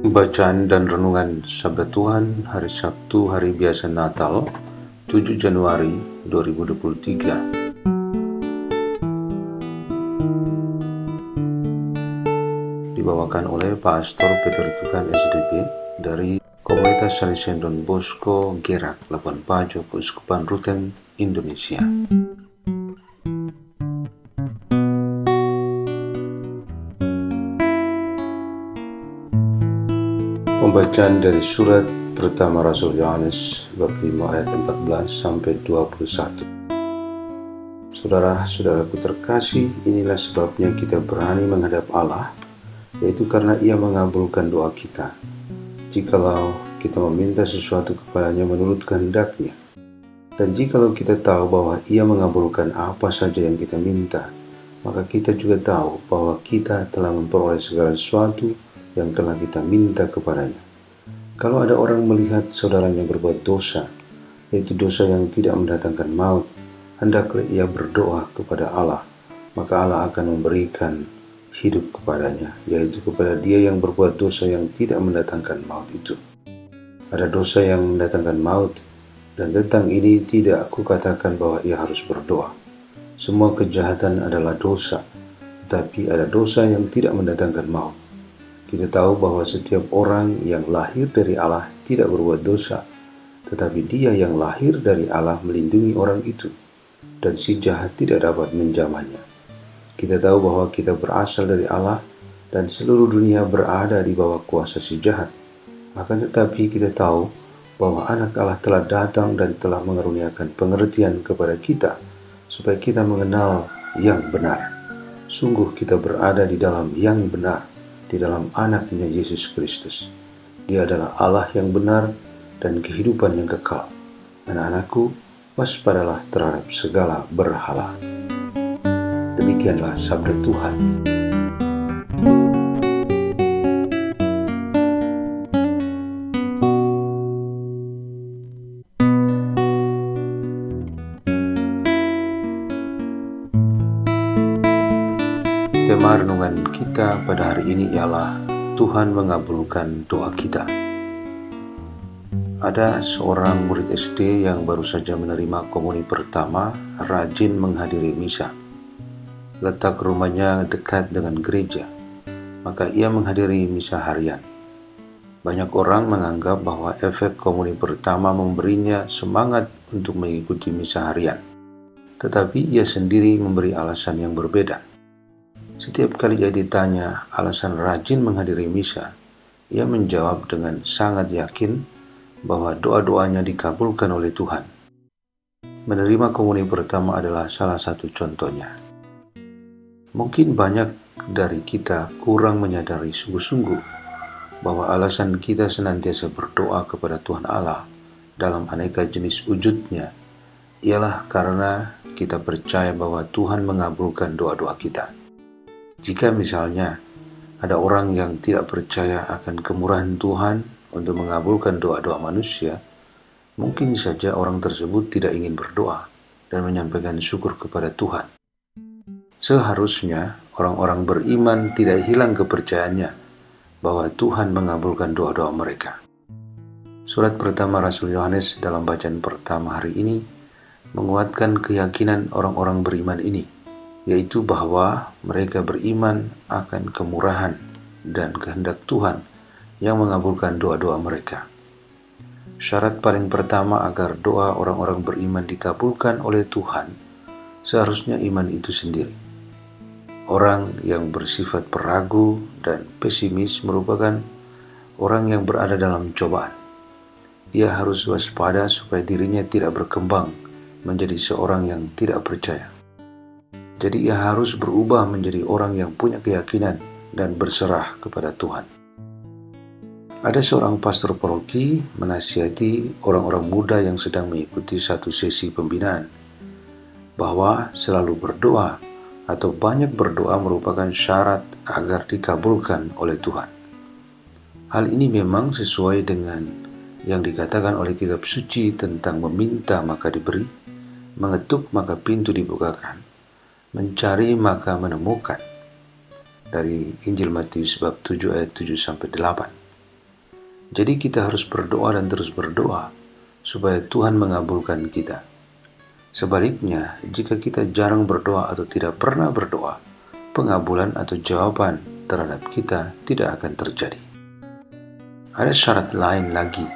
Bacaan dan Renungan Sabda Tuhan Hari Sabtu Hari Biasa Natal 7 Januari 2023 Dibawakan oleh Pastor Peter Tukan SDP dari Komunitas Salesian Bosco Gerak 8 Pajo Keuskupan Ruten Indonesia. Pembacaan dari surat pertama Rasul Yohanes bab 5 ayat 14 sampai 21. Saudara-saudaraku terkasih, inilah sebabnya kita berani menghadap Allah, yaitu karena Ia mengabulkan doa kita. Jikalau kita meminta sesuatu kepadanya menurut kehendaknya, dan jikalau kita tahu bahwa Ia mengabulkan apa saja yang kita minta, maka kita juga tahu bahwa kita telah memperoleh segala sesuatu yang telah kita minta kepadanya. Kalau ada orang melihat saudaranya berbuat dosa, yaitu dosa yang tidak mendatangkan maut, hendaklah ia berdoa kepada Allah, maka Allah akan memberikan hidup kepadanya, yaitu kepada dia yang berbuat dosa yang tidak mendatangkan maut itu. Ada dosa yang mendatangkan maut, dan tentang ini tidak aku katakan bahwa ia harus berdoa. Semua kejahatan adalah dosa, tetapi ada dosa yang tidak mendatangkan maut. Kita tahu bahwa setiap orang yang lahir dari Allah tidak berbuat dosa, tetapi Dia yang lahir dari Allah melindungi orang itu, dan si jahat tidak dapat menjamahnya. Kita tahu bahwa kita berasal dari Allah, dan seluruh dunia berada di bawah kuasa si jahat. Akan tetapi kita tahu bahwa Anak Allah telah datang dan telah mengaruniakan pengertian kepada kita, supaya kita mengenal yang benar. Sungguh kita berada di dalam yang benar di dalam anaknya Yesus Kristus. Dia adalah Allah yang benar dan kehidupan yang kekal. Anak-anakku, waspadalah terhadap segala berhala. Demikianlah sabda Tuhan. Tema renungan kita pada hari ini ialah Tuhan mengabulkan doa kita. Ada seorang murid SD yang baru saja menerima komuni pertama, rajin menghadiri misa. Letak rumahnya dekat dengan gereja, maka ia menghadiri misa harian. Banyak orang menganggap bahwa efek komuni pertama memberinya semangat untuk mengikuti misa harian. Tetapi ia sendiri memberi alasan yang berbeda. Setiap kali ia ditanya alasan rajin menghadiri misa, ia menjawab dengan sangat yakin bahwa doa-doanya dikabulkan oleh Tuhan. Menerima komuni pertama adalah salah satu contohnya. Mungkin banyak dari kita kurang menyadari sungguh-sungguh bahwa alasan kita senantiasa berdoa kepada Tuhan Allah dalam aneka jenis wujudnya ialah karena kita percaya bahwa Tuhan mengabulkan doa-doa kita. Jika misalnya ada orang yang tidak percaya akan kemurahan Tuhan untuk mengabulkan doa-doa manusia, mungkin saja orang tersebut tidak ingin berdoa dan menyampaikan syukur kepada Tuhan. Seharusnya orang-orang beriman tidak hilang kepercayaannya bahwa Tuhan mengabulkan doa-doa mereka. Surat pertama Rasul Yohanes dalam bacaan pertama hari ini menguatkan keyakinan orang-orang beriman ini – yaitu bahwa mereka beriman akan kemurahan dan kehendak Tuhan yang mengabulkan doa-doa mereka. Syarat paling pertama agar doa orang-orang beriman dikabulkan oleh Tuhan seharusnya iman itu sendiri. Orang yang bersifat peragu dan pesimis merupakan orang yang berada dalam cobaan. Ia harus waspada supaya dirinya tidak berkembang menjadi seorang yang tidak percaya. Jadi ia harus berubah menjadi orang yang punya keyakinan dan berserah kepada Tuhan. Ada seorang pastor paroki menasihati orang-orang muda yang sedang mengikuti satu sesi pembinaan bahwa selalu berdoa atau banyak berdoa merupakan syarat agar dikabulkan oleh Tuhan. Hal ini memang sesuai dengan yang dikatakan oleh kitab suci tentang meminta maka diberi, mengetuk maka pintu dibukakan, mencari maka menemukan. Dari Injil Matius bab 7 ayat 7 sampai 8. Jadi kita harus berdoa dan terus berdoa supaya Tuhan mengabulkan kita. Sebaliknya, jika kita jarang berdoa atau tidak pernah berdoa, pengabulan atau jawaban terhadap kita tidak akan terjadi. Ada syarat lain lagi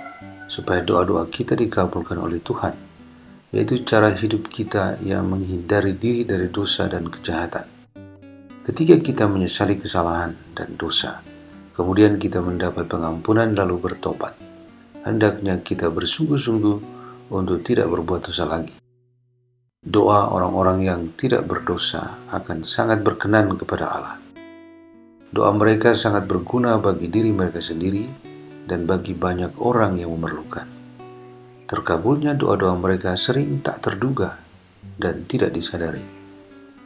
supaya doa-doa kita dikabulkan oleh Tuhan, yaitu cara hidup kita yang menghindari diri dari dosa dan kejahatan. Ketika kita menyesali kesalahan dan dosa, kemudian kita mendapat pengampunan lalu bertobat, hendaknya kita bersungguh-sungguh untuk tidak berbuat dosa lagi. Doa orang-orang yang tidak berdosa akan sangat berkenan kepada Allah. Doa mereka sangat berguna bagi diri mereka sendiri dan bagi banyak orang yang memerlukan. Terkabulnya doa-doa mereka sering tak terduga dan tidak disadari.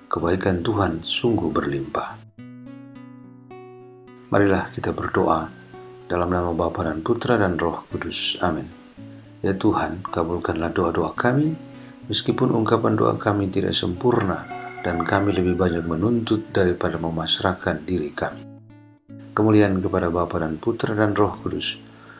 Kebaikan Tuhan sungguh berlimpah. Marilah kita berdoa dalam nama Bapa dan Putra dan Roh Kudus. Amin. Ya Tuhan, kabulkanlah doa-doa kami, meskipun ungkapan doa kami tidak sempurna dan kami lebih banyak menuntut daripada memasrahkan diri kami kemuliaan kepada Bapa dan Putra dan Roh Kudus,